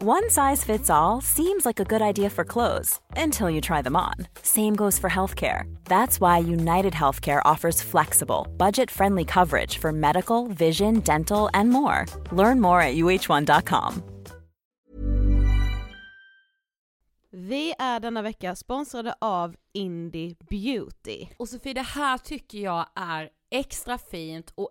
One size fits all seems like a good idea for clothes until you try them on. Same goes for healthcare. That's why United Healthcare offers flexible, budget friendly coverage for medical, vision, dental, and more. Learn more at uh1.com. Vi är denna vecka sponsrade av Indie Beauty. Och Sofie, det här tycker jag är extra fint och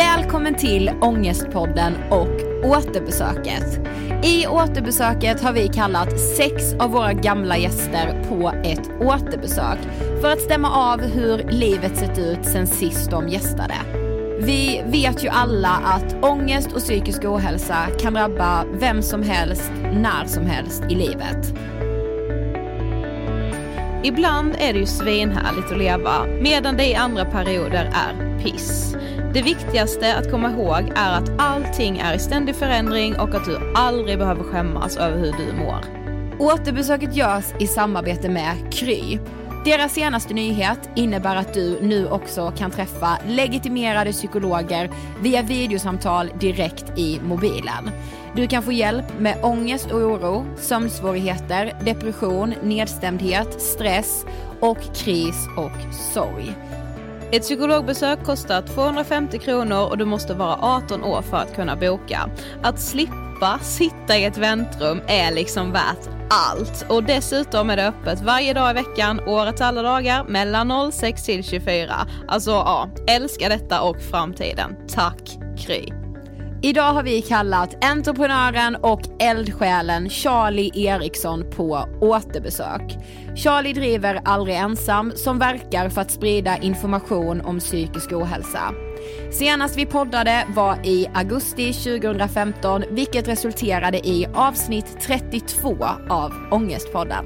Välkommen till Ångestpodden och återbesöket. I återbesöket har vi kallat sex av våra gamla gäster på ett återbesök för att stämma av hur livet sett ut sen sist de gästade. Vi vet ju alla att ångest och psykisk ohälsa kan drabba vem som helst, när som helst i livet. Ibland är det ju svinhärligt att leva, medan det i andra perioder är piss. Det viktigaste att komma ihåg är att allting är i ständig förändring och att du aldrig behöver skämmas över hur du mår. Återbesöket görs i samarbete med Kry. Deras senaste nyhet innebär att du nu också kan träffa legitimerade psykologer via videosamtal direkt i mobilen. Du kan få hjälp med ångest och oro, sömnsvårigheter, depression, nedstämdhet, stress och kris och sorg. Ett psykologbesök kostar 250 kronor och du måste vara 18 år för att kunna boka. Att slippa sitta i ett väntrum är liksom värt allt. Och dessutom är det öppet varje dag i veckan, årets alla dagar, mellan 06 till 24. Alltså ja, älskar detta och framtiden. Tack Kry. Idag har vi kallat entreprenören och eldsjälen Charlie Eriksson på återbesök. Charlie driver Aldrig ensam som verkar för att sprida information om psykisk ohälsa. Senast vi poddade var i augusti 2015 vilket resulterade i avsnitt 32 av Ångestpodden.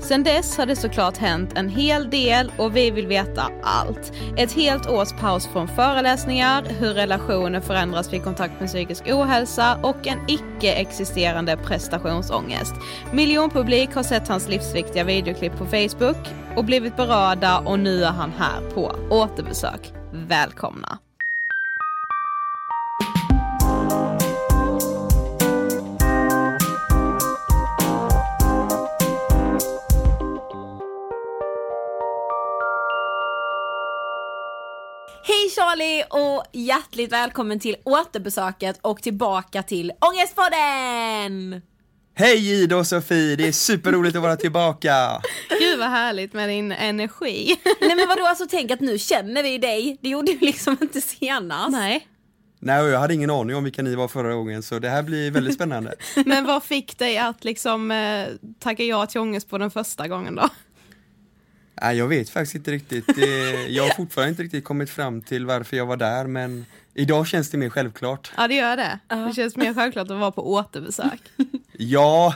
Sen dess har det såklart hänt en hel del och vi vill veta allt. Ett helt års paus från föreläsningar, hur relationer förändras vid kontakt med psykisk ohälsa och en icke-existerande prestationsångest. Miljonpublik har sett hans livsviktiga videoklipp på Facebook och blivit berörda och nu är han här på återbesök. Välkomna! Charlie och hjärtligt välkommen till återbesöket och tillbaka till Ångestpodden! Hej Ida och Sofie, det är superroligt att vara tillbaka! Gud vad härligt med din energi. Nej men vadå, alltså tänk att nu känner vi dig, det gjorde vi liksom inte senast. Nej. Nej, jag hade ingen aning om vilka ni var förra gången så det här blir väldigt spännande. Men vad fick dig att liksom eh, tacka ja till ångest på den första gången då? Nej, jag vet faktiskt inte riktigt. Det, jag har fortfarande inte riktigt kommit fram till varför jag var där men idag känns det mer självklart. Ja det gör det. Det känns mer självklart att vara på återbesök. Ja,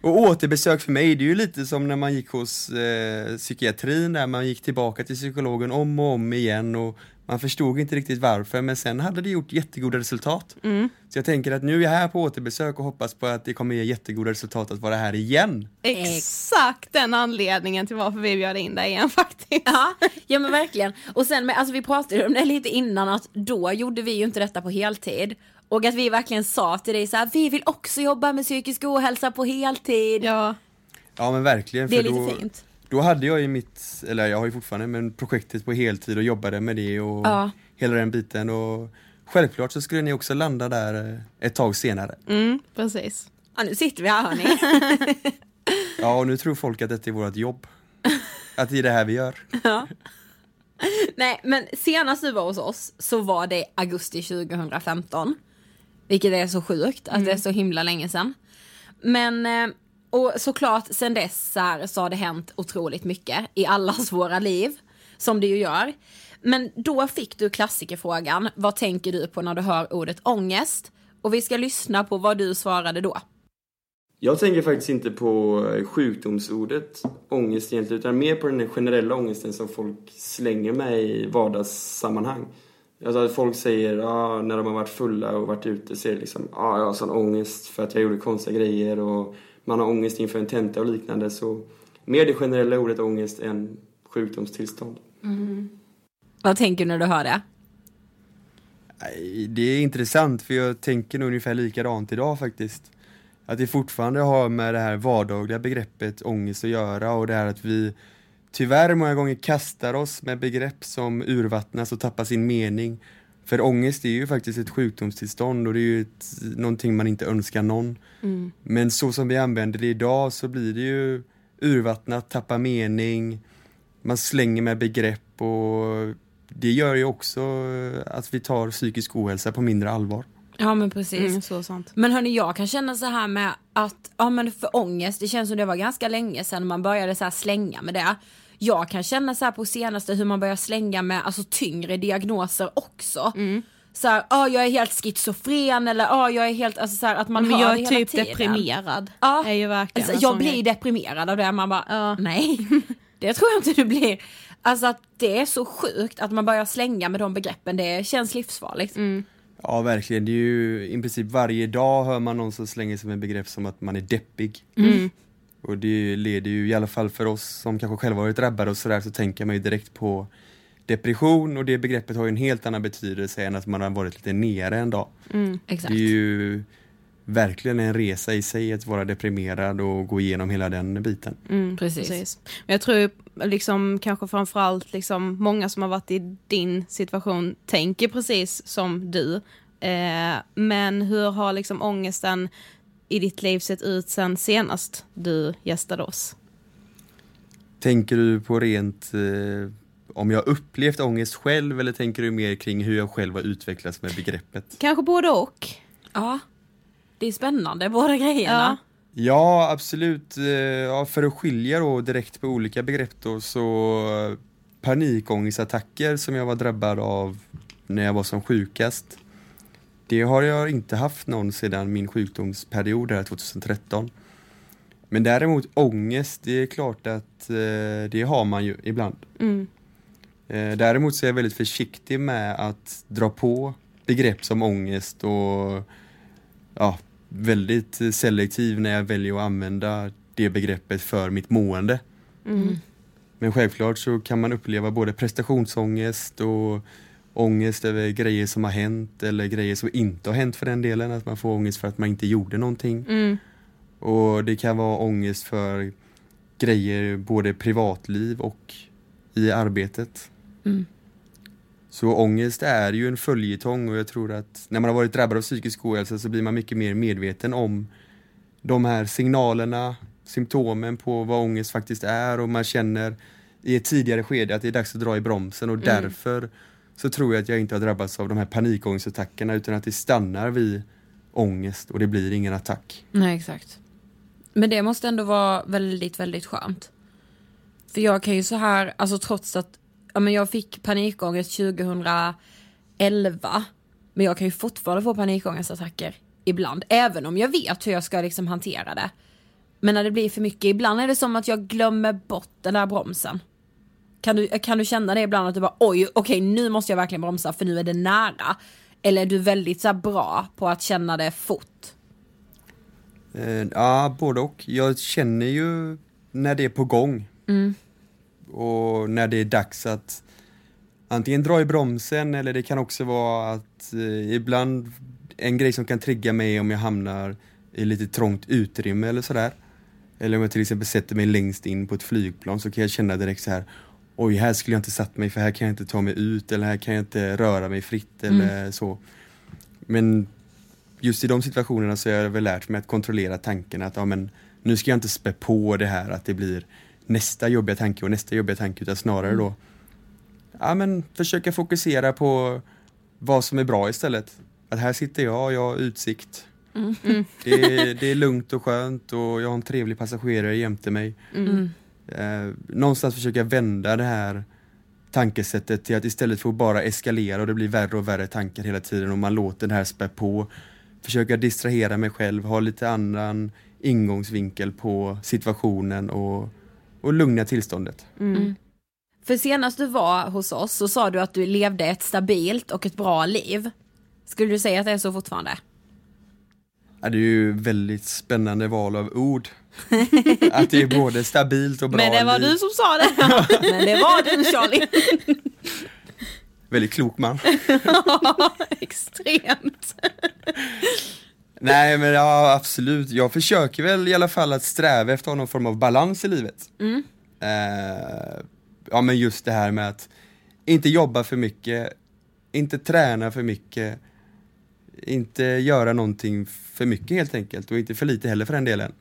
och återbesök för mig det är ju lite som när man gick hos eh, psykiatrin där man gick tillbaka till psykologen om och om igen och man förstod inte riktigt varför men sen hade det gjort jättegoda resultat. Så jag tänker att nu är jag här på återbesök och hoppas på att det kommer ge jättegoda resultat att vara här igen. Exakt den anledningen till varför vi bjöd in dig igen faktiskt. Ja, ja men verkligen. Och sen, med, alltså vi pratade om det lite innan att då gjorde vi ju inte detta på heltid. Och att vi verkligen sa till dig så här, vi vill också jobba med psykisk ohälsa på heltid. Ja, Ja men verkligen. Det är för lite då, fint. Då hade jag ju mitt, eller jag har ju fortfarande, men projektet på heltid och jobbade med det och Ja. hela den biten och självklart så skulle ni också landa där eh, ett tag senare. mm, precis. Ja nu sitter vi här hörni. Ja och nu tror folk att detta är vårt jobb. Att det är det här vi gör. Nej men senast du var hos oss så var det augusti 2015. Vilket är så sjukt att det är så himla länge sedan. Men, eh, och såklart sen dess så, här, så har det hänt otroligt mycket i allas våra liv. Som det ju gör. Men då fick du klassikerfrågan, vad tänker du på när du hör ordet ångest? Och vi ska lyssna på vad du svarade då. Jag tänker faktiskt inte på eh, sjukdomsordet ångest egentligen utan mer på den generella ångesten som folk slänger med i vardagssammanhang. Alltså att folk säger ah, när de har varit fulla och varit ute så är det liksom ah, jag har sån ångest för att jag gjorde konstiga grejer och man har ångest inför en tenta och liknande så mer det generella ordet ångest än sjukdomstillstånd. Vad tänker du när du hör det? Det är intressant för jag tänker nog ungefär likadant idag faktiskt. Att det fortfarande har med det här vardagliga begreppet ångest att göra och det här att vi tyvärr många gånger kastar oss med begrepp som urvattnas och tappar sin mening. För ångest är ju faktiskt ett sjukdomstillstånd och det är ju ett, någonting man inte önskar någon. Men så som vi använder det idag så blir det ju urvattnat, tappar mening, man slänger med begrepp och det gör ju också att vi tar psykisk ohälsa på mindre allvar. Ja men precis. Mm, så sant. Men hörni, jag kan känna så här med att, ja men för ångest, det känns som det var ganska länge sedan man började så här slänga med det. Jag kan känna så här på senaste hur man börjar slänga med alltså tyngre diagnoser också. Så här, ja jag är helt schizofren eller ja jag är helt, alltså så här, att man Men jag är typ tiden. deprimerad. Ja. Är ju verkligen Alltså, jag blir grej. deprimerad av det, man bara, Ja. nej. Det tror jag inte du blir. Alltså att det är så sjukt att man börjar slänga med de begreppen, det känns livsfarligt. Ja verkligen, det är ju i princip varje dag hör man någon som slänger sig med begrepp som att man är deppig. Och det leder ju i alla fall för oss som kanske själva varit drabbade och sådär så tänker man ju direkt på depression och det begreppet har ju en helt annan betydelse än att man har varit lite nere en dag. Exakt. Det är ju verkligen en resa i sig att vara deprimerad och gå igenom hela den biten. Mm, Precis. precis. Men jag tror liksom kanske framförallt liksom många som har varit i din situation tänker precis som du. Eh, men hur har liksom ångesten i ditt liv sett ut sen senast du gästade oss? Tänker du på rent eh, om jag upplevt ångest själv eller tänker du mer kring hur jag själv har utvecklats med begreppet? Kanske både och. Ja. Det är spännande, båda grejerna. Ja, absolut. Eh, Ja, för att skilja då direkt på olika begrepp då så eh, panikångestattacker som jag var drabbad av när jag var som sjukast. Det har jag inte haft någon sedan min sjukdomsperiod här 2013. Men däremot ångest, det är klart att eh, det har man ju ibland. Mm. Eh, däremot så är jag väldigt försiktig med att dra på begrepp som ångest och ja, väldigt selektiv när jag väljer att använda det begreppet för mitt mående. Mm. Men självklart så kan man uppleva både prestationsångest och ångest över grejer som har hänt eller grejer som inte har hänt för den delen. Att man får ångest för att man inte gjorde någonting. Mm. Och det kan vara ångest för grejer både privatliv och i arbetet. Mm. Så ångest är ju en följetong och jag tror att när man har varit drabbad av psykisk ohälsa så blir man mycket mer medveten om de här signalerna, symptomen på vad ångest faktiskt är och man känner i ett tidigare skede att det är dags att dra i bromsen och därför så tror jag att jag inte har drabbats av de här panikångestattackerna utan att det stannar vid ångest och det blir ingen attack. Nej exakt. Men det måste ändå vara väldigt, väldigt skönt. För jag kan ju så här, alltså trots att ja, men jag fick panikångest 2011, men jag kan ju fortfarande få panikångestattacker ibland, även om jag vet hur jag ska liksom hantera det. Men när det blir för mycket, ibland är det som att jag glömmer bort den där bromsen. Kan du, kan du känna det ibland att du bara oj, okej nu måste jag verkligen bromsa för nu är det nära? Eller är du väldigt så bra på att känna det fort? Eh, ja, både och. Jag känner ju när det är på gång. Och när det är dags att antingen dra i bromsen eller det kan också vara att eh, ibland en grej som kan trigga mig om jag hamnar i lite trångt utrymme eller sådär. Eller om jag till exempel sätter mig längst in på ett flygplan så kan jag känna direkt så här Oj, här skulle jag inte satt mig för här kan jag inte ta mig ut eller här kan jag inte röra mig fritt eller så. Men just i de situationerna så har jag väl lärt mig att kontrollera tanken att ja, men, nu ska jag inte spä på det här att det blir nästa jobbiga tanke och nästa jobbiga tanke utan snarare då ja, men, försöka fokusera på vad som är bra istället. Att här sitter jag, jag har utsikt. Det, är, det är lugnt och skönt och jag har en trevlig passagerare jämte mig. Eh, någonstans försöka vända det här tankesättet till att istället för att bara eskalera och det blir värre och värre tankar hela tiden och man låter det här spä på. Försöka distrahera mig själv, ha lite annan ingångsvinkel på situationen och, och lugna tillståndet. För senast du var hos oss så sa du att du levde ett stabilt och ett bra liv. Skulle du säga att det är så fortfarande? Ja, det är ju väldigt spännande val av ord. att det är både stabilt och bra Men det var liv. du som sa det. Men det var du Charlie. Väldigt klok man. Extremt. Nej men ja absolut, jag försöker väl i alla fall att sträva efter någon form av balans i livet. Eh, ja men just det här med att inte jobba för mycket, inte träna för mycket, inte göra någonting för mycket helt enkelt och inte för lite heller för den delen.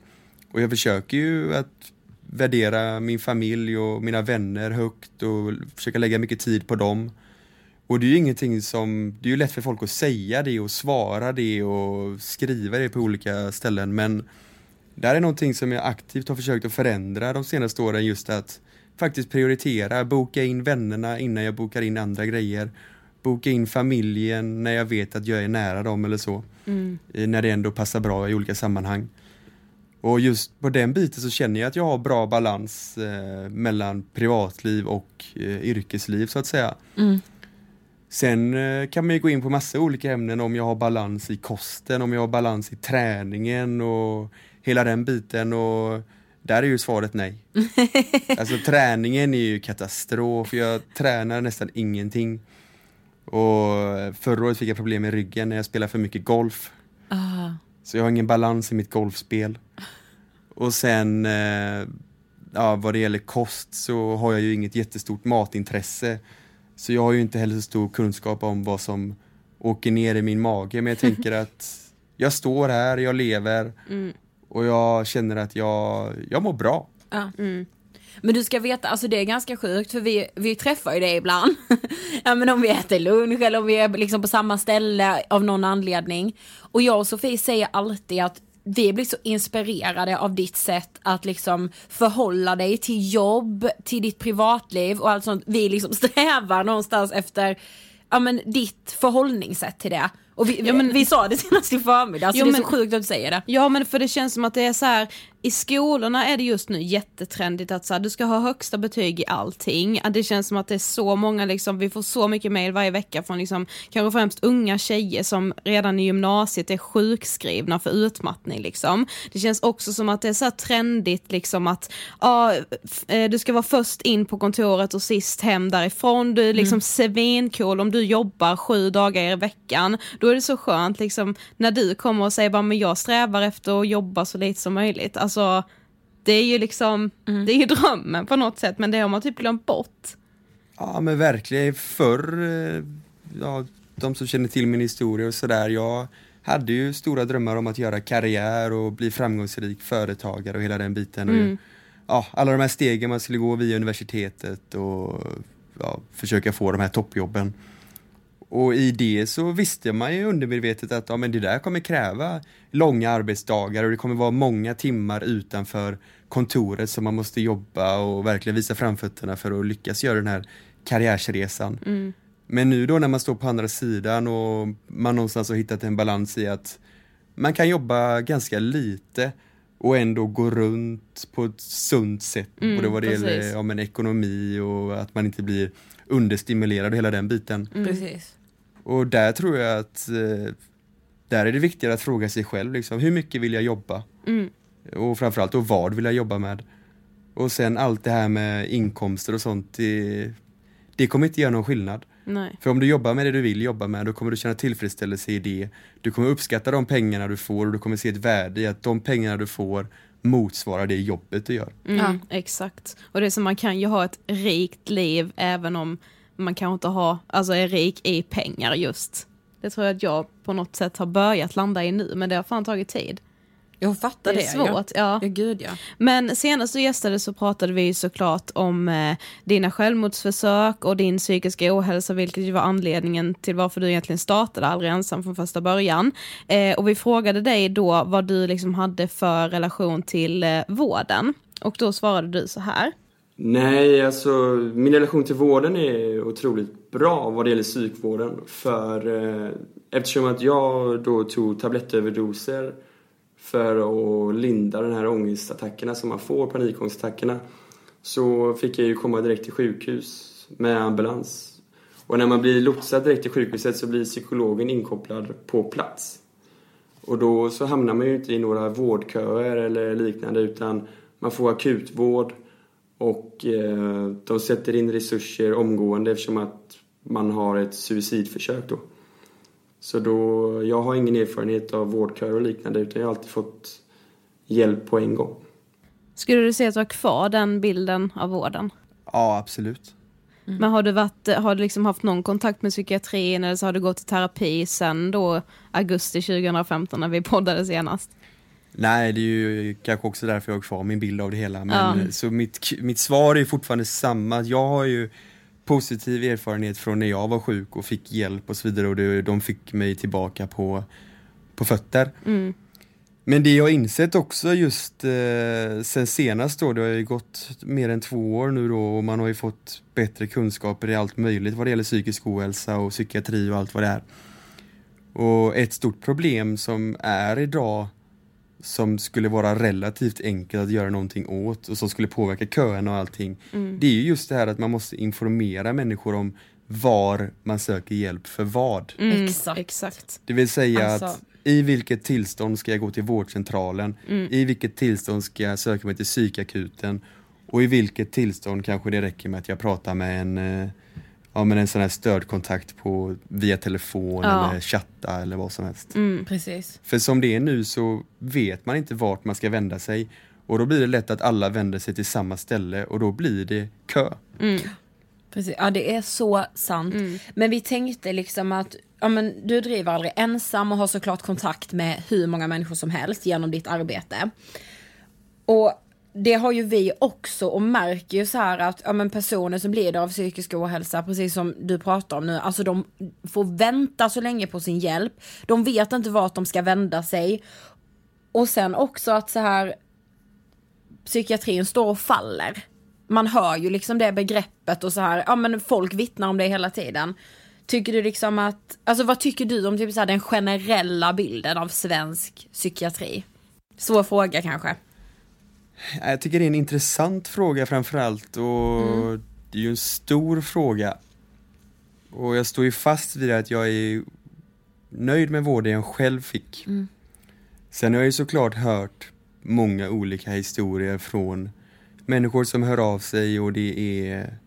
Och jag försöker ju att värdera min familj och mina vänner högt och försöka lägga mycket tid på dem. Och det är ju ingenting som, det är ju lätt för folk att säga det och svara det och skriva det på olika ställen men det här är någonting som jag aktivt har försökt att förändra de senaste åren just att faktiskt prioritera, boka in vännerna innan jag bokar in andra grejer. Boka in familjen när jag vet att jag är nära dem eller så. Eh, När det ändå passar bra i olika sammanhang. Och just på den biten så känner jag att jag har bra balans eh, mellan privatliv och eh, yrkesliv så att säga. Sen eh, kan man ju gå in på massa olika ämnen om jag har balans i kosten, om jag har balans i träningen och hela den biten och där är ju svaret nej. alltså träningen är ju katastrof, jag tränar nästan ingenting. Och förra året fick jag problem med ryggen när jag spelar för mycket golf. Så jag har ingen balans i mitt golfspel. Och sen eh, ja, vad det gäller kost så har jag ju inget jättestort matintresse. Så jag har ju inte heller så stor kunskap om vad som åker ner i min mage. Men jag tänker att jag står här, jag lever och jag känner att jag, jag mår bra. Ja. Men du ska veta, alltså det är ganska sjukt för vi, vi träffar ju dig ibland. ja men om vi äter lunch eller om vi är liksom på samma ställe av någon anledning. Och jag och Sofie säger alltid att vi blir så inspirerade av ditt sätt att liksom förhålla dig till jobb, till ditt privatliv och allt sånt. Vi liksom strävar någonstans efter ja men ditt förhållningssätt till det. Och vi, Ja, men- vi sa det senast i förmiddag, så Jo, det är men- så sjukt att du säger det. Ja men för det känns som att det är så här i skolorna är det just nu jättetrendigt att så här, du ska ha högsta betyg i allting. Att Det känns som att det är så många, liksom, vi får så mycket mail varje vecka från liksom, kanske främst unga tjejer som redan i gymnasiet är sjukskrivna för utmattning. Liksom. Det känns också som att det är så här trendigt liksom, att eh, du ska vara först in på kontoret och sist hem därifrån. Du är liksom svincool om du jobbar sju dagar i veckan. Då är det så skönt liksom, när du kommer och säger bara men jag strävar efter att jobba så lite som möjligt. Alltså, det är ju liksom, det är ju drömmen på något sätt men det har man typ glömt bort. Ja men verkligen, förr, eh, ja, de som känner till min historia och sådär, jag hade ju stora drömmar om att göra karriär och bli framgångsrik företagare och hela den biten. Och ju, ja, alla de här stegen man skulle gå via universitetet och ja, försöka få de här toppjobben. Och i det så visste man ju undermedvetet att ja, men det där kommer kräva långa arbetsdagar och det kommer vara många timmar utanför kontoret som man måste jobba och verkligen visa framfötterna för att lyckas göra den här karriärsresan. Men nu då när man står på andra sidan och man någonstans har hittat en balans i att man kan jobba ganska lite och ändå gå runt på ett sunt sätt. Mm, både vad det precis. gäller ja, men ekonomi och att man inte blir understimulerad och hela den biten. Precis. Och där tror jag att eh, där är det viktigare att fråga sig själv liksom, hur mycket vill jag jobba? Mm. Och framförallt då vad vill jag jobba med? Och sen allt det här med inkomster och sånt, det, det kommer inte göra någon skillnad. Nej. För om du jobbar med det du vill jobba med, då kommer du känna tillfredsställelse i det. Du kommer uppskatta de pengarna du får och du kommer se ett värde i att de pengarna du får motsvarar det jobbet du gör. Mm, Exakt. Och det är som man kan ju ha ett rikt liv även om man kanske inte har, alltså är rik i pengar just. Det tror jag att jag på något sätt har börjat landa i nu men det har fan tagit tid. Jag fattar Det det. är svårt, ja. ja. gud ja. Men senast du gästade så pratade vi såklart om eh, dina självmordsförsök och din psykiska ohälsa vilket ju var anledningen till varför du egentligen startade Aldrig ensam från första början. Eh, och vi frågade dig då vad du liksom hade för relation till eh, vården. Och då svarade du så här. Nej, alltså min relation till vården är otroligt bra vad det gäller psykvården. För eh, eftersom att jag då tog tablettöverdoser för att linda den här ångestattackerna som man får, panikångestattackerna, så fick jag ju komma direkt till sjukhus med ambulans. Och när man blir lotsad direkt till sjukhuset så blir psykologen inkopplad på plats. Och då så hamnar man ju inte i några vårdköer eller liknande utan man får akutvård och eh, de sätter in resurser omgående eftersom att man har ett suicidförsök då. Så då, jag har ingen erfarenhet av vårdköer och liknande utan jag har alltid fått hjälp på en gång. Skulle du säga att du har kvar den bilden av vården? Ja, absolut. Men har du, varit, har du liksom haft någon kontakt med psykiatrin eller så har du gått i terapi sen då augusti 2015 när vi poddade senast? Nej, det är ju kanske också därför jag har kvar min bild av det hela. Men, Ja. Så mitt, mitt svar är fortfarande samma. Jag har ju positiv erfarenhet från när jag var sjuk och fick hjälp och så vidare och det, de fick mig tillbaka på, på fötter. Men det jag insett också just eh, sen senast då, det har ju gått mer än två år nu då och man har ju fått bättre kunskaper i allt möjligt vad det gäller psykisk ohälsa och psykiatri och allt vad det är. Och ett stort problem som är idag som skulle vara relativt enkelt att göra någonting åt och som skulle påverka köerna och allting. Det är ju just det här att man måste informera människor om var man söker hjälp för vad. Exakt. Exakt. Det vill säga Alltså- att i vilket tillstånd ska jag gå till vårdcentralen? I vilket tillstånd ska jag söka mig till psykakuten? Och i vilket tillstånd kanske det räcker med att jag pratar med en, eh, ja, med en sån här stödkontakt på, via telefon Ja. eller chatta eller vad som helst. Precis. För som det är nu så vet man inte vart man ska vända sig och då blir det lätt att alla vänder sig till samma ställe och då blir det kö. Precis. Ja det är så sant. Men vi tänkte liksom att ja, men du driver aldrig ensam och har såklart kontakt med hur många människor som helst genom ditt arbete. Och det har ju vi också och märker ju så här att ja, men personer som lider av psykisk ohälsa, precis som du pratar om nu, alltså de får vänta så länge på sin hjälp. De vet inte vart de ska vända sig. Och sen också att så här psykiatrin står och faller. Man hör ju liksom det begreppet och så här, ja men folk vittnar om det hela tiden. Tycker du liksom att, alltså vad tycker du om typ så här, den generella bilden av svensk psykiatri? Svår fråga kanske. Jag tycker det är en intressant fråga framförallt och det är ju en stor fråga. Och jag står ju fast vid att jag är nöjd med vården jag själv fick. Sen har jag ju såklart hört många olika historier från människor som hör av sig och det är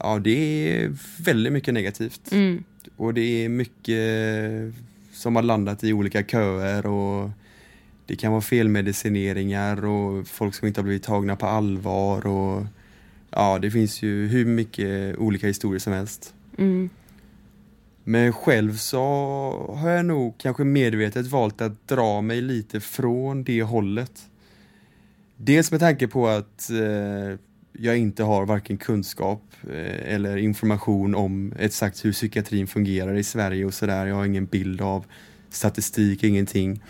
Ja det är väldigt mycket negativt. Och det är mycket som har landat i olika köer och det kan vara felmedicineringar och folk som inte har blivit tagna på allvar och ja det finns ju hur mycket olika historier som helst. Men själv så har jag nog kanske medvetet valt att dra mig lite från det hållet. Dels med tanke på att eh, jag inte har varken kunskap eh, eller information om exakt hur psykiatrin fungerar i Sverige och sådär. Jag har ingen bild av statistik, ingenting.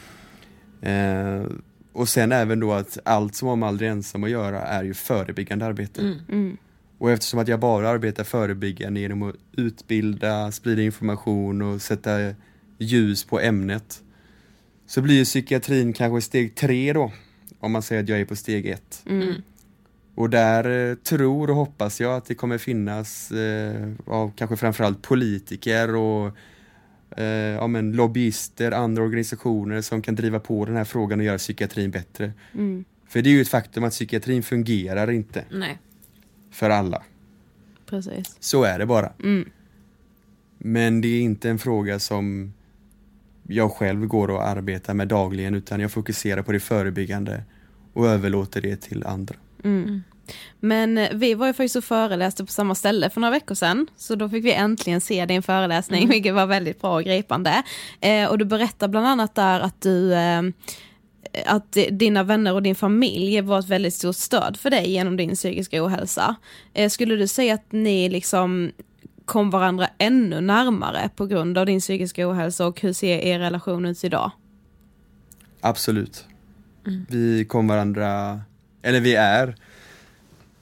Eh, och sen även då att allt som har med Aldrig ensam att göra är ju förebyggande arbete. Och eftersom att jag bara arbetar förebyggande genom att utbilda, sprida information och sätta ljus på ämnet så blir ju psykiatrin kanske steg tre då, om man säger att jag är på steg ett. Och där eh, tror och hoppas jag att det kommer finnas eh, av kanske framförallt politiker och eh, ja, men lobbyister, andra organisationer som kan driva på den här frågan och göra psykiatrin bättre. För det är ju ett faktum att psykiatrin fungerar inte Nej. för alla. Precis. Så är det bara. Men det är inte en fråga som jag själv går och arbetar med dagligen utan jag fokuserar på det förebyggande och överlåter det till andra. Men eh, vi var ju faktiskt och föreläste på samma ställe för några veckor sedan. Så då fick vi äntligen se din föreläsning, vilket var väldigt bra och gripande. Eh, och du berättar bland annat där att du eh, att dina vänner och din familj var ett väldigt stort stöd för dig genom din psykiska ohälsa. Eh, skulle du säga att ni liksom kom varandra ännu närmare på grund av din psykiska ohälsa och hur ser er relation ut idag? Absolut. Vi kom varandra, eller vi är,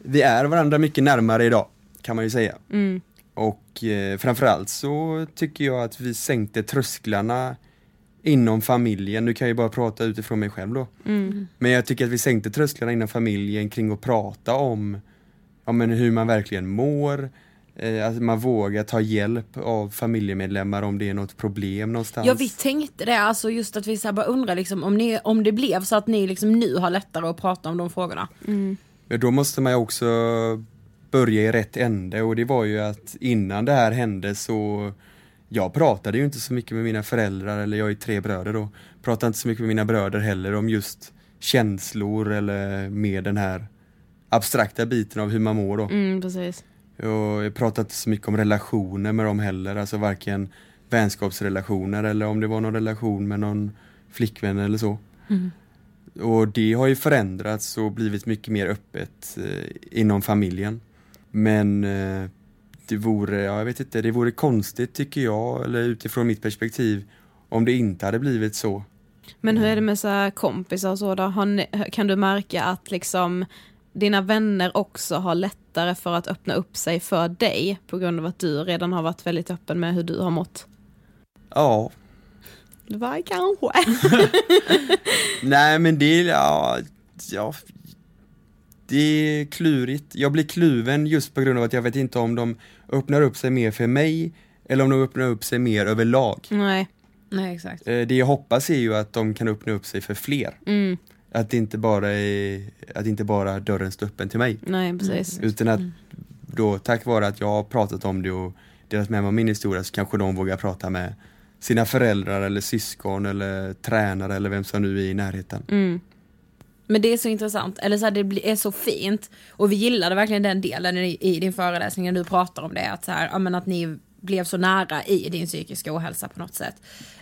vi är varandra mycket närmare idag kan man ju säga. Och eh, framförallt så tycker jag att vi sänkte trösklarna inom familjen. Nu kan jag ju bara prata utifrån mig själv då. Men jag tycker att vi sänkte trösklarna inom familjen kring att prata om ja, men hur man verkligen mår. Eh, att man vågar ta hjälp av familjemedlemmar om det är något problem någonstans. Ja vi tänkte det, alltså just att vi så bara undrar liksom om, ni, om det blev så att ni liksom nu har lättare att prata om de frågorna. Men då måste man ju också börja i rätt ände och det var ju att innan det här hände så jag pratade ju inte så mycket med mina föräldrar, eller jag är tre bröder då, pratade inte så mycket med mina bröder heller om just känslor eller mer den här abstrakta biten av hur man mår då. Mm, precis. Och jag pratade inte så mycket om relationer med dem heller, alltså varken vänskapsrelationer eller om det var någon relation med någon flickvän eller så. Och det har ju förändrats och blivit mycket mer öppet eh, inom familjen. Men eh, det vore, ja, jag vet inte, det vore konstigt tycker jag, eller utifrån mitt perspektiv, om det inte hade blivit så. Men hur är det med så här kompisar och så då? Ni, kan du märka att liksom dina vänner också har lättare för att öppna upp sig för dig på grund av att du redan har varit väldigt öppen med hur du har mått? Ja, Var kanske. nej men det, ja, ja, det är klurigt. Jag blir kluven just på grund av att jag vet inte om de öppnar upp sig mer för mig eller om de öppnar upp sig mer överlag. Nej. Nej exakt. Eh, Det jag hoppas är ju att de kan öppna upp sig för fler. Att det inte bara är, att inte bara dörren står öppen till mig. Nej, precis. Utan att då tack vare att jag har pratat om det och delat med mig av min historia så kanske de vågar prata med sina föräldrar eller syskon eller tränare eller vem som nu är i närheten. Mm. Men det är så intressant, eller så här, det är så fint. Och vi gillade verkligen den delen i, i din föreläsning när du pratar om det. Att, så här, ja, men att ni blev så nära i din psykiska ohälsa på något sätt.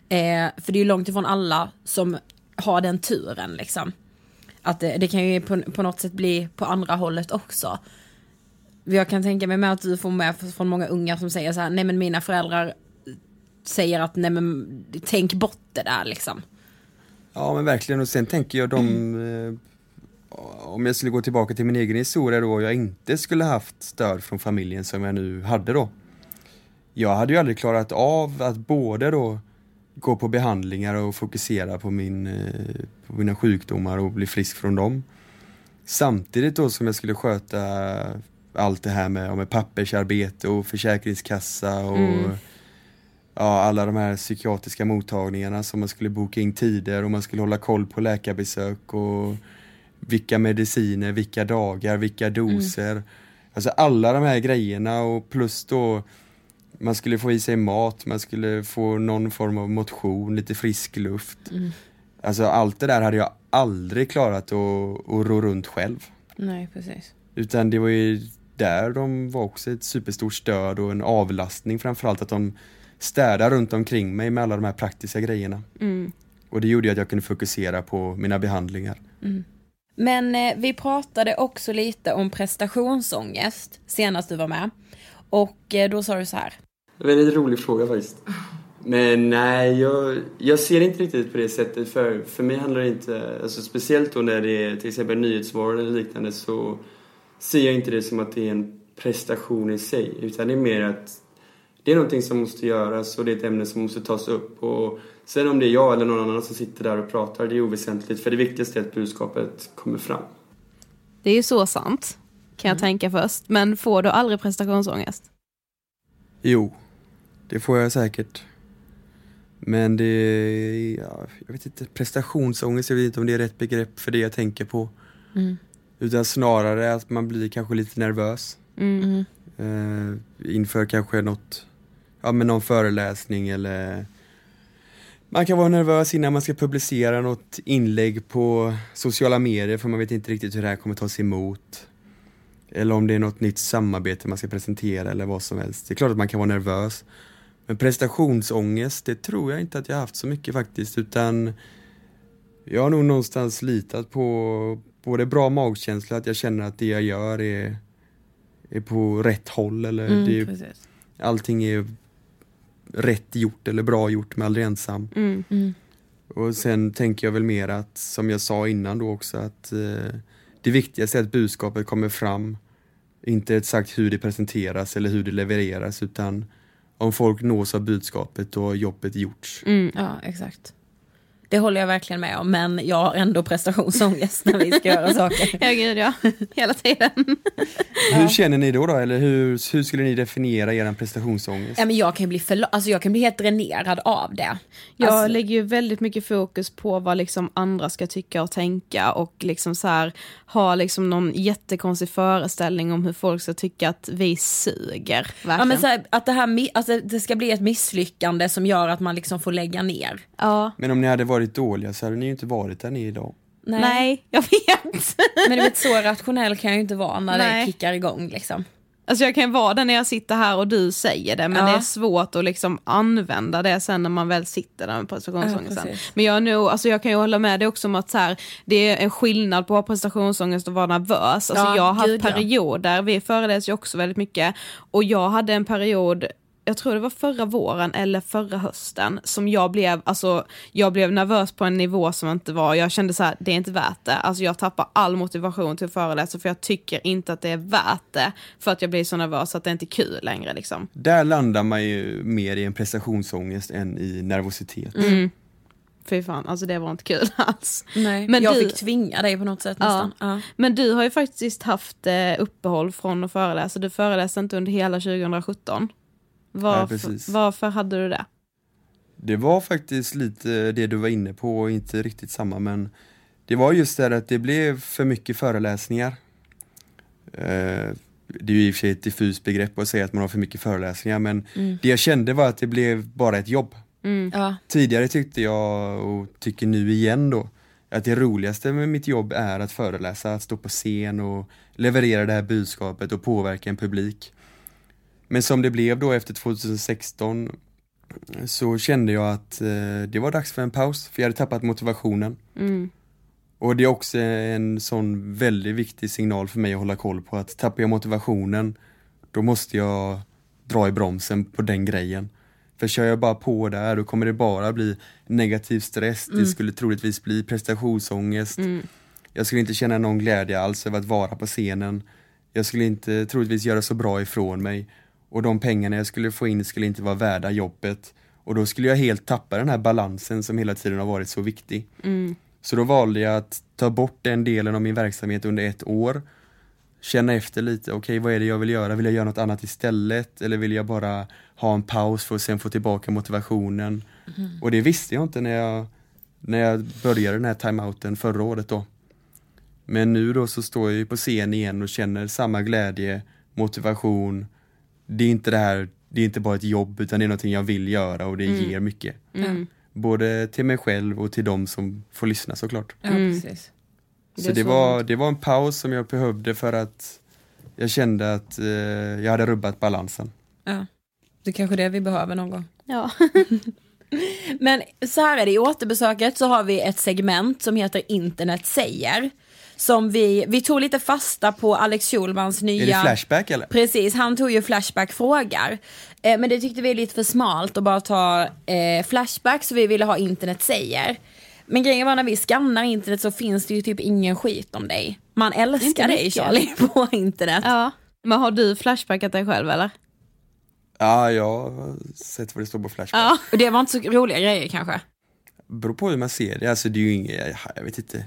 Eh, för det är ju långt ifrån alla som har den turen liksom. Att det, det kan ju på, på något sätt bli på andra hållet också. Jag kan tänka mig med att du får med från många unga som säger så här, nej men mina föräldrar säger att nej men tänk bort det där liksom. Ja men verkligen och sen tänker jag de eh, Om jag skulle gå tillbaka till min egen historia då jag inte skulle haft stöd från familjen som jag nu hade då jag hade ju aldrig klarat av att både då gå på behandlingar och fokusera på, min, eh, på mina sjukdomar och bli frisk från dem. Samtidigt då som jag skulle sköta allt det här med, med pappersarbete och försäkringskassa och Mm. Ja, alla de här psykiatriska mottagningarna som man skulle boka in tider och man skulle hålla koll på läkarbesök och vilka mediciner, vilka dagar, vilka doser. Alltså alla de här grejerna och plus då man skulle få i sig mat, man skulle få någon form av motion, lite frisk luft. Alltså allt det där hade jag aldrig klarat att, att ro runt själv. Nej, precis. Utan det var ju där de var också ett superstort stöd och en avlastning framförallt att de städade runt omkring mig med alla de här praktiska grejerna. Mm. Och det gjorde att jag kunde fokusera på mina behandlingar. Men eh, vi pratade också lite om prestationsångest senast du var med. Och eh, då sa du så här. Det var en lite rolig fråga faktiskt. Men nej, jag, jag ser inte riktigt på det sättet. För, för mig handlar det inte, alltså speciellt då när det är till exempel nyhetsvaror eller liknande så ser jag inte det som att det är en prestation i sig. Utan det är mer att det är någonting som måste göras och det är ett ämne som måste tas upp. Och sen om det är jag eller någon annan som sitter där och pratar, det är oväsentligt. För det viktigaste är att budskapet kommer fram. Det är ju så sant, kan jag tänka först. Men får du aldrig prestationsångest? Jo, det får jag säkert. Men det, ja, jag vet inte, prestationsångest, jag vet inte om det är rätt begrepp för det jag tänker på. Utan snarare att man blir kanske lite nervös. Mm. Eh, inför kanske något, ja men någon föreläsning eller man kan vara nervös innan man ska publicera något inlägg på sociala medier för man vet inte riktigt hur det här kommer tas emot. Eller om det är något nytt samarbete man ska presentera eller vad som helst. Det är klart att man kan vara nervös. Men prestationsångest, det tror jag inte att jag haft så mycket faktiskt utan jag har nog någonstans litat på både bra magkänsla, att jag känner att det jag gör är, är på rätt håll eller det är, Precis. allting är rätt gjort eller bra gjort men aldrig ensam. Mm. Och sen tänker jag väl mer att, som jag sa innan då också, att eh, det viktigaste är att budskapet kommer fram. Inte exakt hur det presenteras eller hur det levereras utan om folk nås av budskapet och jobbet gjorts. Mm. Ja, exakt. Det håller jag verkligen med om, men jag har ändå prestationsångest när vi ska göra saker. Ja, gud ja. Hela tiden. Hur känner ni då, då? Eller hur, hur skulle ni definiera er prestationsångest? Ja, men jag kan bli för, alltså jag kan bli helt dränerad av det. Jag Alltså, lägger ju väldigt mycket fokus på vad liksom andra ska tycka och tänka och liksom så här ha liksom någon jättekonstig föreställning om hur folk ska tycka att vi suger. Verkligen. ja, men så här, att det, här, alltså, det ska bli ett misslyckande som gör att man liksom får lägga ner. ja. Men om ni hade varit dåliga så hade ni ju inte varit där ni är idag. Nej. jag vet. Men du vet, så rationell kan jag ju inte vara när Nej. det kickar igång liksom. Alltså jag kan vara det när jag sitter här och du säger det, men Ja. det är svårt att liksom använda det sen när man väl sitter där med Ja, prestationsångesten. precis. men jag, är nog, alltså jag kan ju hålla med dig också om att så här, det är en skillnad på att ha prestationsångest och vara nervös. Alltså Ja, jag har haft ja. perioder, vi föreläser ju också väldigt mycket, och jag hade en period jag tror det var förra våren eller förra hösten som jag blev, alltså jag blev nervös på en nivå som inte var, jag kände så här, det är inte värt det. Alltså jag tappar all motivation till att föreläsa för jag tycker inte att det är värt det för att jag blir så nervös att det inte är kul längre liksom. Där landar man ju mer i en prestationsångest än i nervositet. Fy fan, alltså det var inte kul alls. Nej. Men jag du- fick tvinga dig på något sätt Ja. nästan. Ja. Men du har ju faktiskt haft eh, uppehåll från att föreläsa, du föreläste inte under hela 2017. Varför, precis. varför hade du det? Det var faktiskt lite det du var inne på, och inte riktigt samma men det var just det att det blev för mycket föreläsningar. Eh, Det är ju i och för sig ett diffust begrepp att säga att man har för mycket föreläsningar men det jag kände var att det blev bara ett jobb. Ja. Tidigare tyckte jag, och tycker nu igen då, att det roligaste med mitt jobb är att föreläsa, att stå på scen och leverera det här budskapet och påverka en publik. Men som det blev då efter 2016 så kände jag att eh, det var dags för en paus, för jag hade tappat motivationen. Och det är också en sån väldigt viktig signal för mig att hålla koll på att tappar jag motivationen, då måste jag dra i bromsen på den grejen. För kör jag bara på där då kommer det bara bli negativ stress, det skulle troligtvis bli prestationsångest. Jag skulle inte känna någon glädje alls över att vara på scenen. Jag skulle inte troligtvis göra så bra ifrån mig. Och de pengarna jag skulle få in skulle inte vara värda jobbet. Och då skulle jag helt tappa den här balansen som hela tiden har varit så viktig. Så då valde jag att ta bort den delen av min verksamhet under ett år. Känna efter lite, okej vad är det jag vill göra? Vill jag göra något annat istället? Eller vill jag bara ha en paus för att sen få tillbaka motivationen? Och det visste jag inte när jag, när jag började den här timeouten förra året då. Men nu då så står jag ju på scen igen och känner samma glädje, motivation. Det är inte det här, det är inte bara ett jobb utan det är någonting jag vill göra och det ger mycket. Både till mig själv och till de som får lyssna såklart. Ja, precis. Så det var, det var en paus som jag behövde för att jag kände att eh, jag hade rubbat balansen. Ja. Det är kanske det vi behöver någon gång. Ja. Men så här är det, i återbesöket så har vi ett segment som heter internet säger. Som vi, vi tog lite fasta på Alex Schulmans nya... Är det Flashback eller? Precis, han tog ju Flashback frågar. Eh, men det tyckte vi är lite för smalt att bara ta eh, Flashback så vi ville ha internet säger. Men grejen var när vi skannar internet så finns det ju typ ingen skit om dig. Man älskar dig. Charlie på internet. ja. Men har du flashbackat dig själv eller? Ja, jag har sett vad det står på Flashback. Ja. Och det var inte så roliga grejer kanske. Beror på hur man ser det, alltså det är ju inget, jag vet inte.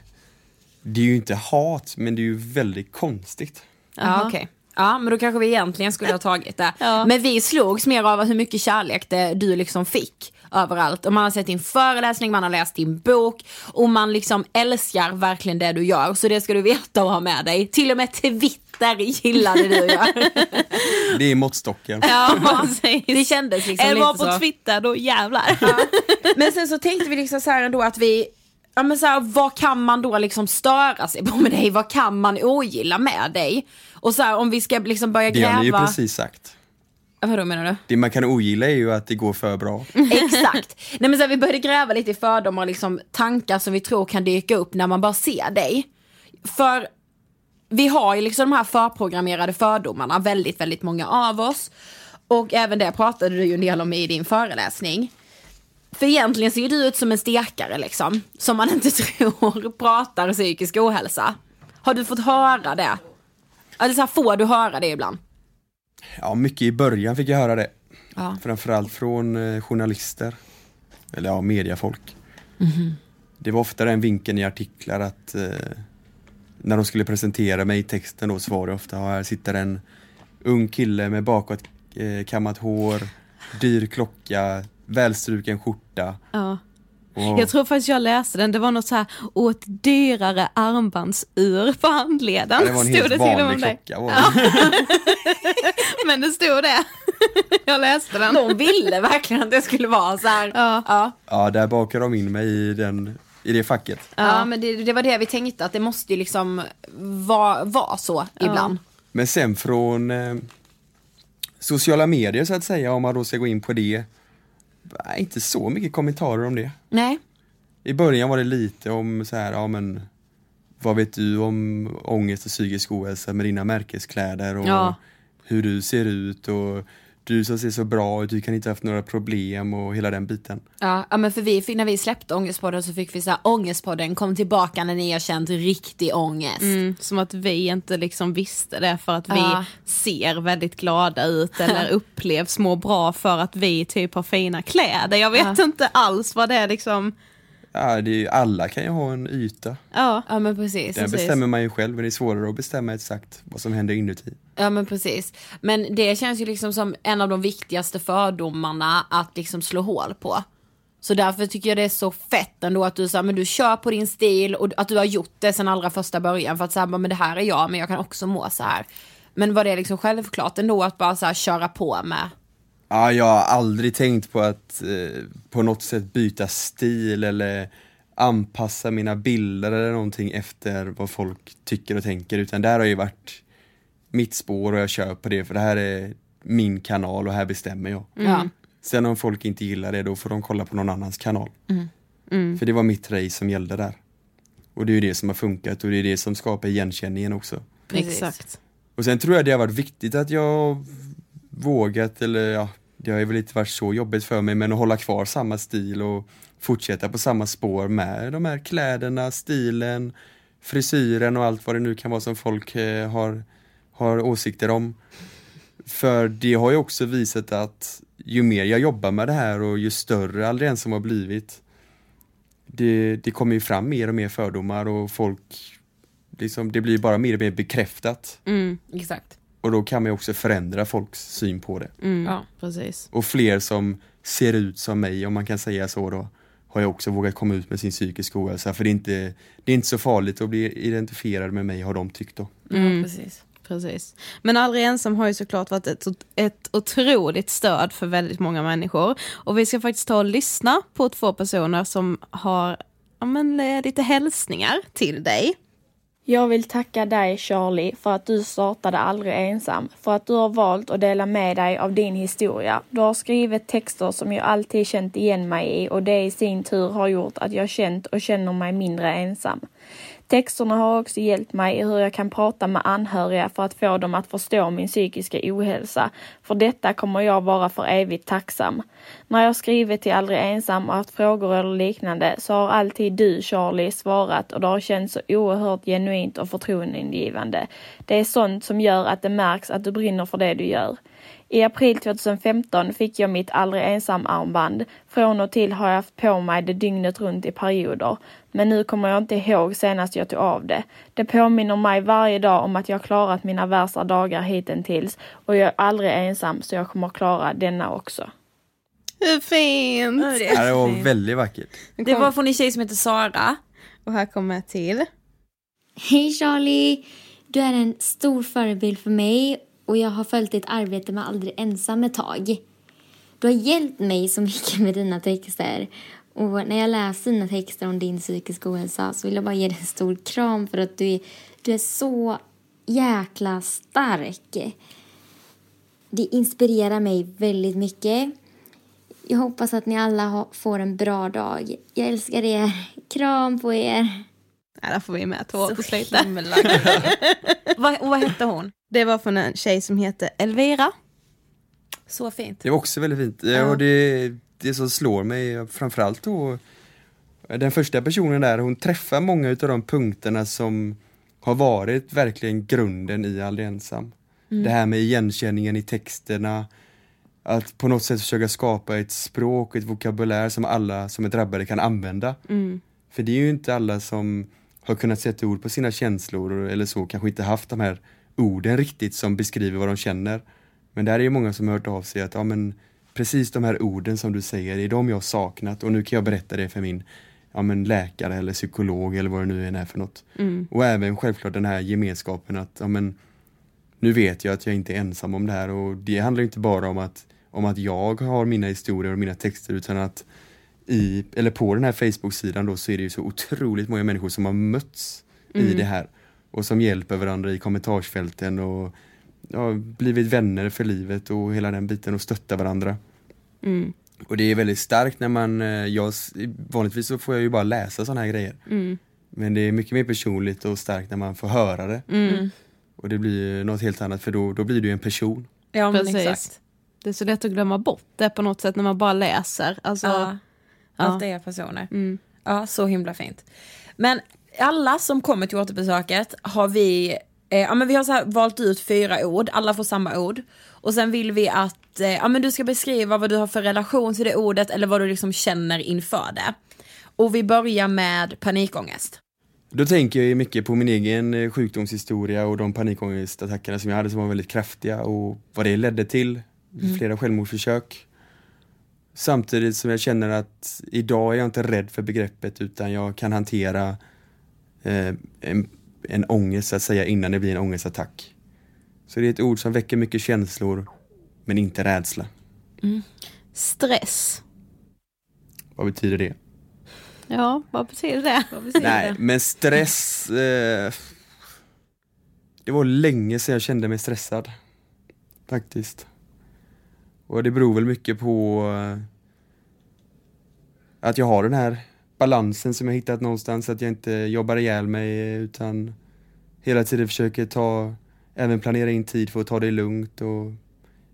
Det är ju inte hat, men det är ju väldigt konstigt. Ja okej. Ja men då kanske vi egentligen skulle ha tagit det. Ja. Men vi slogs mer av hur mycket kärlek det du liksom fick överallt. Och man har sett din föreläsning, man har läst din bok och man liksom älskar verkligen det du gör. Så det ska du veta och ha med dig. Till och med Twitter gillade du gör. Det är måttstocken. Ja, precis. Det kändes liksom Är lite var på så. Twitter, då jävlar. Men sen så tänkte vi liksom så här ändå att vi Ja men så här, vad kan man då liksom störa sig på med dig? Vad kan man ogilla med dig? Och så här, om vi ska liksom börja Det har ni ju gräva... precis sagt. Vadå menar du? Det man kan ogilla är ju att det går för bra. Exakt. Nej men så här, vi började gräva lite i fördomar och liksom tankar som vi tror kan dyka upp när man bara ser dig. För vi har ju liksom de här förprogrammerade fördomarna, väldigt, väldigt många av oss. Och även det pratade du ju en del om i din föreläsning. För egentligen ser du ut som en stekare liksom, som man inte tror pratar psykisk ohälsa. Har du fått höra det? Eller så här, får du höra det ibland? Ja, mycket i början fick jag höra det. Ja. Framförallt från eh, journalister. Eller ja, mediafolk. Mhm. Det var ofta den vinkeln i artiklar att eh, när de skulle presentera mig i texten då så var det ofta, här sitter en ung kille med bakåt eh, kammat hår, dyr klocka, välstruken skjorta. Ja. Och, Jag tror faktiskt jag läste den, det var något så här, ett dyrare armbandsur på handleden. Ja, det var en helt vanlig klocka. Det. Men det stod det. jag läste den. De ville verkligen att det skulle vara så här. Ja. Ja. Ja, där bakar de in mig i, den, i det facket. Ja, men det, det var det vi tänkte, att det måste ju liksom vara vara så ibland. Men sen från eh, sociala medier så att säga, om man då ska gå in på det. Inte så mycket kommentarer om det. Nej. I början var det lite om så här, ja men vad vet du om ångest och psykisk ohälsa med dina märkeskläder och Ja. hur du ser ut och du som ser så bra ut, du kan inte ha haft några problem och hela den biten. Ja, ja men för vi, fick- när vi släppte Ångestpodden så fick vi säga Ångestpodden kom tillbaka när ni har känt riktig ångest. Mm, som att vi inte liksom visste det för att vi Ja. ser väldigt glada ut eller upplevs må bra för att vi typ har fina kläder. Jag vet inte alls vad det är liksom. Ja, det är, ju- alla kan ju ha en yta. Ja, Ja men precis. Den precis. bestämmer man ju själv, men det är svårare att bestämma exakt vad som händer inuti. Ja men precis. Men det känns ju liksom som en av de viktigaste fördomarna att liksom slå hål på. Så därför tycker jag det är så fett ändå att du, så här, men du kör på din stil och att du har gjort det sen allra första början för att säga men det här är jag men jag kan också må så här. Men var det liksom självklart ändå att bara så här, köra på med? Ja, jag har aldrig tänkt på att eh, på något sätt byta stil eller anpassa mina bilder eller någonting efter vad folk tycker och tänker utan där har ju varit mitt spår och jag kör på det för det här är min kanal och här bestämmer jag. Ja. Sen om folk inte gillar det då får de kolla på någon annans kanal. För det var mitt race som gällde där. Och det är ju det som har funkat och det är det som skapar igenkänningen också. Precis. exakt. Och sen tror jag det har varit viktigt att jag vågat, eller ja, det har ju väl inte varit så jobbigt för mig, men att hålla kvar samma stil och fortsätta på samma spår med de här kläderna, stilen, frisyren och allt vad det nu kan vara som folk eh, har, har åsikter om. För det har ju också visat att ju mer jag jobbar med det här och ju större Aldrig ensam har blivit det, det kommer ju fram mer och mer fördomar och folk liksom, det blir bara mer och mer bekräftat. Mm, exakt. Och då kan man ju också förändra folks syn på det. Mm, Ja. precis. Och fler som ser ut som mig, om man kan säga så då, har jag också vågat komma ut med sin psykiska ohälsa. För det är inte, det är inte så farligt att bli identifierad med mig, har de tyckt då. Mm. Ja, precis. Precis. Men Aldrig ensam har ju såklart varit ett, ett otroligt stöd för väldigt många människor. Och vi ska faktiskt ta och lyssna på två personer som har ja, men, eh, lite hälsningar till dig. Jag vill tacka dig Charlie för att du startade Aldrig ensam, för att du har valt att dela med dig av din historia. Du har skrivit texter som jag alltid känt igen mig i och det i sin tur har gjort att jag känt och känner mig mindre ensam. Texterna har också hjälpt mig i hur jag kan prata med anhöriga för att få dem att förstå min psykiska ohälsa. För detta kommer jag vara för evigt tacksam. När jag skrivit till Aldrig ensam och haft frågor eller liknande så har alltid du, Charlie, svarat och det har känts så oerhört genuint och förtroendeingivande. Det är sånt som gör att det märks att du brinner för det du gör. I april 2015 fick jag mitt Aldrig ensam-armband. Från och till har jag haft på mig det dygnet runt i perioder. Men nu kommer jag inte ihåg senast jag tog av det. Det påminner mig varje dag om att jag klarat mina värsta dagar hittills och jag är aldrig ensam så jag kommer klara denna också. Hur fint! Ja, det var väldigt vackert. Det var från en tjej som heter Sara. Och här kommer jag till. Hej Charlie! Du är en stor förebild för mig och jag har följt ditt arbete med Aldrig ensam ett tag. Du har hjälpt mig så mycket med dina texter och när jag läser dina texter om din psykiska ohälsa så vill jag bara ge dig en stor kram för att du är, du är så jäkla stark. Det inspirerar mig väldigt mycket. Jag hoppas att ni alla får en bra dag. Jag älskar er. Kram på er. Ja, där får vi med tårar på slutet. vad, vad hette hon? Det var från en tjej som heter Elvira. Så fint. Det var också väldigt fint. Ja. Och det, det som slår mig framförallt då den första personen där, hon träffar många utav de punkterna som har varit verkligen grunden i Aldrig ensam. Mm. Det här med igenkänningen i texterna, att på något sätt försöka skapa ett språk, ett vokabulär som alla som är drabbade kan använda. Mm. För det är ju inte alla som har kunnat sätta ord på sina känslor eller så, kanske inte haft de här orden riktigt som beskriver vad de känner. Men där är ju många som har hört av sig att ja men precis de här orden som du säger, är de jag har saknat och nu kan jag berätta det för min ja, men läkare eller psykolog eller vad det nu än är för något. Mm. Och även självklart den här gemenskapen att ja, men, nu vet jag att jag inte är ensam om det här och det handlar inte bara om att, om att jag har mina historier och mina texter utan att i, eller på den här Facebook-sidan då så är det ju så otroligt många människor som har mötts i Mm. det här och som hjälper varandra i kommentarsfälten och ja, blivit vänner för livet och hela den biten och stöttar varandra. Mm. Och det är väldigt starkt när man, eh, jag, vanligtvis så får jag ju bara läsa sådana här grejer. Mm. Men det är mycket mer personligt och starkt när man får höra det. Mm. Och det blir något helt annat för då, då blir du ju en person. Ja men Precis. exakt. Det är så lätt att glömma bort det på något sätt när man bara läser. Alltså, Ja. ja. Allt är personer. Mm. Ja, så himla fint. Men alla som kommer till återbesöket har vi, eh, ja men vi har så valt ut fyra ord, alla får samma ord. Och sen vill vi att, eh, ja men du ska beskriva vad du har för relation till det ordet eller vad du liksom känner inför det. Och vi börjar med panikångest. Då tänker jag mycket på min egen eh, sjukdomshistoria och de panikångestattackerna som jag hade som var väldigt kraftiga och vad det ledde till. Mm. Flera självmordsförsök. Samtidigt som jag känner att idag är jag inte rädd för begreppet utan jag kan hantera en, en ångest så att säga innan det blir en ångestattack. Så det är ett ord som väcker mycket känslor men inte rädsla. Stress. Vad betyder det? Ja, vad betyder det? Nej, men stress eh, Det var länge sedan jag kände mig stressad Faktiskt Och det beror väl mycket på eh, Att jag har den här balansen som jag hittat någonstans Att jag inte jobbar ihjäl mig utan Hela tiden försöker ta Även planera in tid för att ta det lugnt och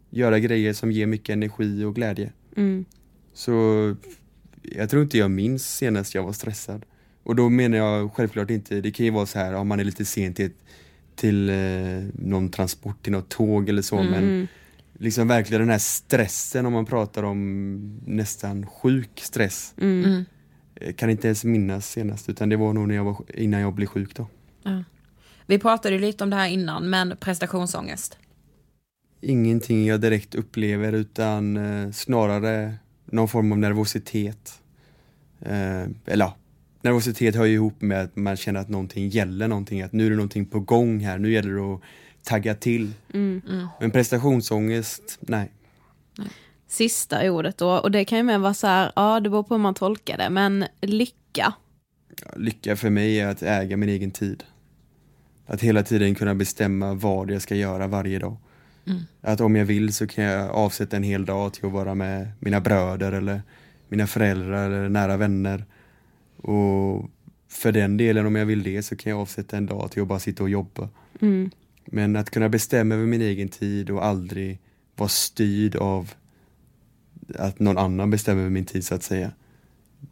Göra grejer som ger mycket energi och glädje Mm. så jag tror inte jag minns senast jag var stressad. Och då menar jag självklart inte, det kan ju vara så här om man är lite sent till till eh, någon transport till något tåg eller så Mm. men liksom verkligen den här stressen om man pratar om nästan sjuk stress. Mm. Eh, Kan inte ens minnas senast utan det var nog när jag var, innan jag blev sjuk då. Vi pratade lite om det här innan, men prestationsångest. Ingenting jag direkt upplever utan eh, snarare någon form av nervositet. Eh, eller ja, nervositet hör ju ihop med att man känner att någonting gäller någonting, att nu är det någonting på gång här, nu gäller det att tagga till. Men prestationsångest, nej. Sista ordet då, och det kan ju med vara så här, ja det beror på hur man tolkar det, men lycka. Lycka för mig är att äga min egen tid. Att hela tiden kunna bestämma vad jag ska göra varje dag. Att om jag vill så kan jag avsätta en hel dag till att vara med mina bröder eller mina föräldrar eller nära vänner. Och för den delen om jag vill det så kan jag avsätta en dag till att bara sitta och jobba. Men att kunna bestämma över min egen tid och aldrig vara styrd av att någon annan bestämmer min tid så att säga.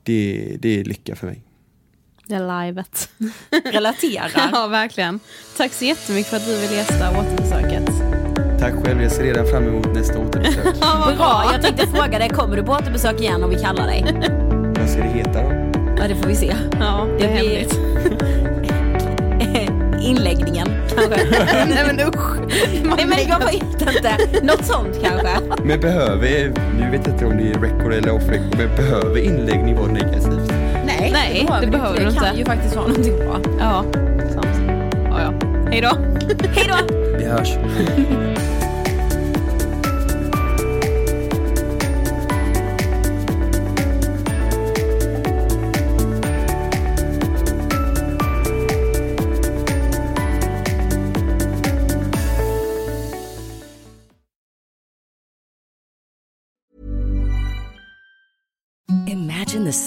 Det, det är lycka för mig. Det är livet. Relaterar. ja, verkligen. Tack så jättemycket för att du ville gästa återbesöket. Tack själv, jag ser redan fram emot nästa återbesök. Bra, jag tänkte fråga dig, kommer du på återbesök igen om vi kallar dig? Vad ska det heta då? Ja, det får vi se. Ja, det är Det hemligt. Inläggningen kanske. Nej men usch. Nej men jag vet inte, något sånt kanske. Men behöver, nu vet jag inte om det är record eller off record, men behöver inläggning vara negativt? Nej, Nej, det behöver det du Det kan inte. ju faktiskt vara någonting bra. Ja, sant. Ja, ja. Hej då. Hej då! Vi hörs. Matters